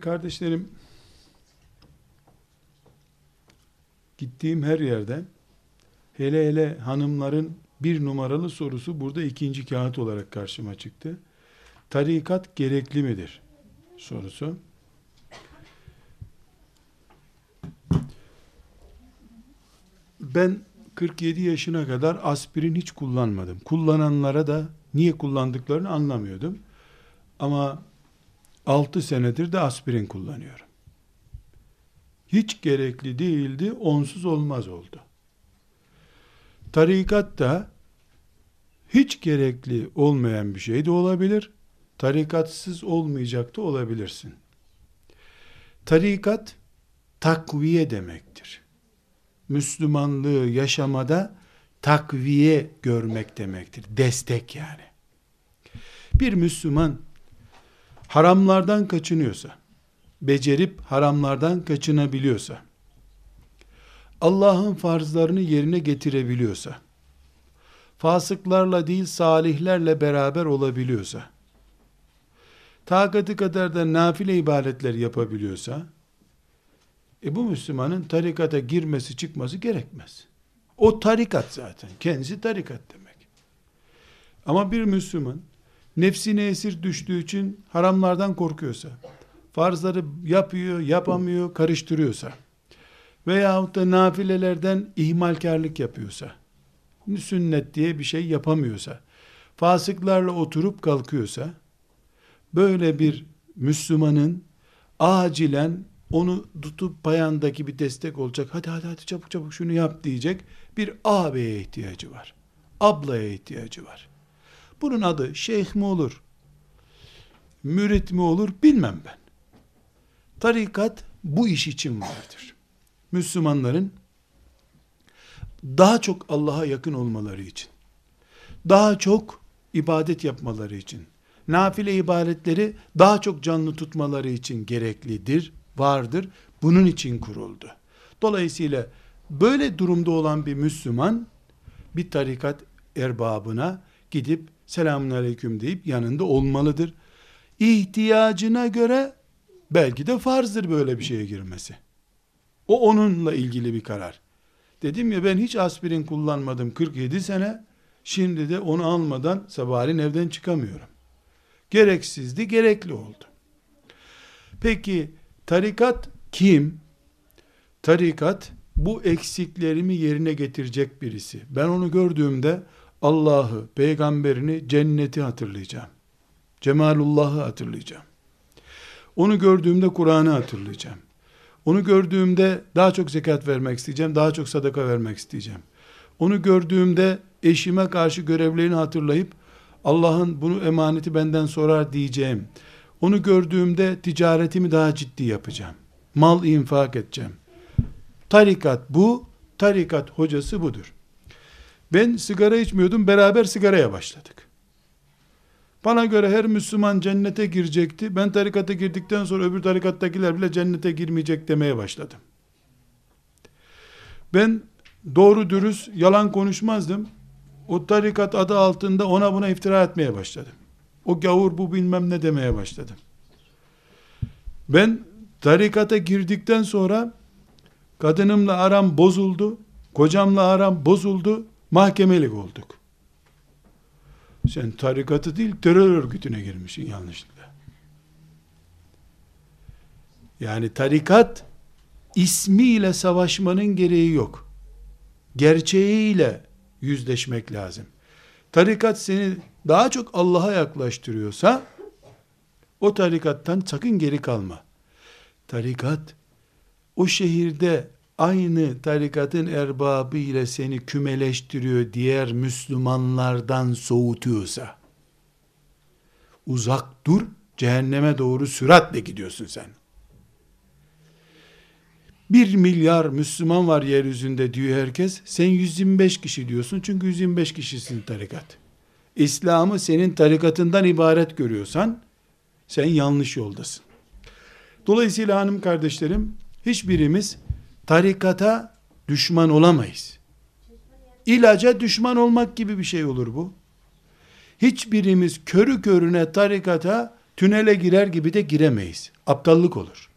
Kardeşlerim, gittiğim her yerde hele hele hanımların bir numaralı sorusu burada ikinci kağıt olarak karşıma çıktı. Tarikat gerekli midir? Sorusu. Ben 47 yaşına kadar aspirin hiç kullanmadım. Kullananlara da niye kullandıklarını anlamıyordum. Ama 6 senedir de aspirin kullanıyorum. Hiç gerekli değildi, onsuz olmaz oldu. Tarikat da hiç gerekli olmayan bir şey de olabilir. Tarikatsız olmayacak da olabilirsin. Tarikat takviye demektir. Müslümanlığı yaşamada takviye görmek demektir. Destek yani. Bir Müslüman haramlardan kaçınıyorsa, becerip haramlardan kaçınabiliyorsa, Allah'ın farzlarını yerine getirebiliyorsa, fasıklarla değil salihlerle beraber olabiliyorsa, takatı kadar da nafile ibadetler yapabiliyorsa, e bu Müslümanın tarikata girmesi çıkması gerekmez. O tarikat zaten. Kendisi tarikat demek. Ama bir Müslüman nefsine esir düştüğü için haramlardan korkuyorsa, farzları yapıyor, yapamıyor, karıştırıyorsa veyahut da nafilelerden ihmalkarlık yapıyorsa, sünnet diye bir şey yapamıyorsa, fasıklarla oturup kalkıyorsa, böyle bir Müslümanın acilen onu tutup payandaki bir destek olacak, hadi hadi hadi çabuk çabuk şunu yap diyecek bir ağabeye ihtiyacı var. Ablaya ihtiyacı var. Bunun adı şeyh mi olur, mürit mi olur bilmem ben. Tarikat bu iş için vardır. Müslümanların daha çok Allah'a yakın olmaları için, daha çok ibadet yapmaları için, nafile ibadetleri daha çok canlı tutmaları için gereklidir, vardır. Bunun için kuruldu. Dolayısıyla böyle durumda olan bir Müslüman bir tarikat erbabına gidip selamun aleyküm deyip yanında olmalıdır. İhtiyacına göre belki de farzdır böyle bir şeye girmesi. O onunla ilgili bir karar. Dedim ya ben hiç aspirin kullanmadım 47 sene. Şimdi de onu almadan sabahleyin evden çıkamıyorum. Gereksizdi, gerekli oldu. Peki tarikat kim? Tarikat bu eksiklerimi yerine getirecek birisi. Ben onu gördüğümde Allah'ı, peygamberini, cenneti hatırlayacağım. Cemalullah'ı hatırlayacağım. Onu gördüğümde Kur'an'ı hatırlayacağım. Onu gördüğümde daha çok zekat vermek isteyeceğim, daha çok sadaka vermek isteyeceğim. Onu gördüğümde eşime karşı görevlerini hatırlayıp Allah'ın bunu emaneti benden sorar diyeceğim. Onu gördüğümde ticaretimi daha ciddi yapacağım. Mal infak edeceğim. Tarikat bu, tarikat hocası budur. Ben sigara içmiyordum, beraber sigaraya başladık. Bana göre her Müslüman cennete girecekti. Ben tarikata girdikten sonra öbür tarikattakiler bile cennete girmeyecek demeye başladım. Ben doğru dürüst yalan konuşmazdım. O tarikat adı altında ona buna iftira etmeye başladım. O gavur bu bilmem ne demeye başladım. Ben tarikata girdikten sonra kadınımla aram bozuldu. Kocamla aram bozuldu. Mahkemelik olduk. Sen tarikatı değil terör örgütüne girmişsin yanlışlıkla. Yani tarikat ismiyle savaşmanın gereği yok. Gerçeğiyle yüzleşmek lazım. Tarikat seni daha çok Allah'a yaklaştırıyorsa o tarikattan sakın geri kalma. Tarikat o şehirde aynı tarikatın erbabı ile seni kümeleştiriyor diğer Müslümanlardan soğutuyorsa uzak dur cehenneme doğru süratle gidiyorsun sen. Bir milyar Müslüman var yeryüzünde diyor herkes. Sen 125 kişi diyorsun çünkü 125 kişisin tarikat. İslam'ı senin tarikatından ibaret görüyorsan sen yanlış yoldasın. Dolayısıyla hanım kardeşlerim hiçbirimiz tarikata düşman olamayız. İlaca düşman olmak gibi bir şey olur bu. Hiçbirimiz körü körüne tarikata tünele girer gibi de giremeyiz. Aptallık olur.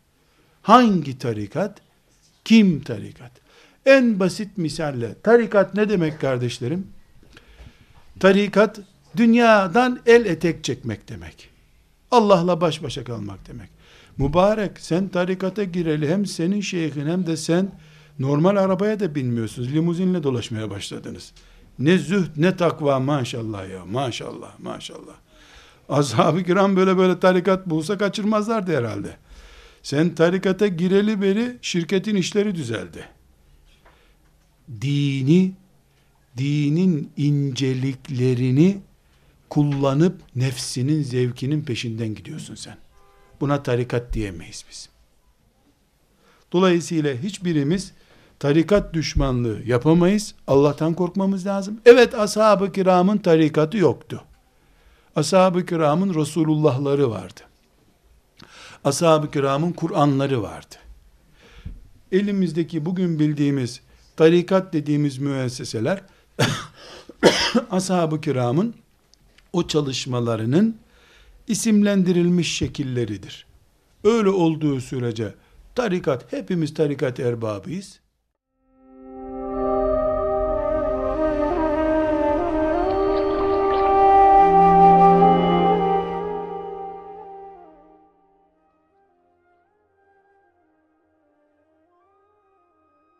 Hangi tarikat? Kim tarikat? En basit misalle tarikat ne demek kardeşlerim? Tarikat dünyadan el etek çekmek demek. Allah'la baş başa kalmak demek. Mübarek sen tarikata gireli hem senin şeyhin hem de sen normal arabaya da binmiyorsunuz. Limuzinle dolaşmaya başladınız. Ne zühd ne takva maşallah ya maşallah maşallah. Ashab-ı kiram böyle böyle tarikat bulsa kaçırmazlardı herhalde. Sen tarikata gireli beri şirketin işleri düzeldi. Dini, dinin inceliklerini kullanıp nefsinin zevkinin peşinden gidiyorsun sen. Buna tarikat diyemeyiz biz. Dolayısıyla hiçbirimiz tarikat düşmanlığı yapamayız. Allah'tan korkmamız lazım. Evet ashab-ı kiramın tarikatı yoktu. Ashab-ı kiramın Resulullahları vardı. Ashab-ı kiramın Kur'anları vardı. Elimizdeki bugün bildiğimiz tarikat dediğimiz müesseseler ashab-ı kiramın o çalışmalarının isimlendirilmiş şekilleridir. Öyle olduğu sürece tarikat hepimiz tarikat erbabıyız.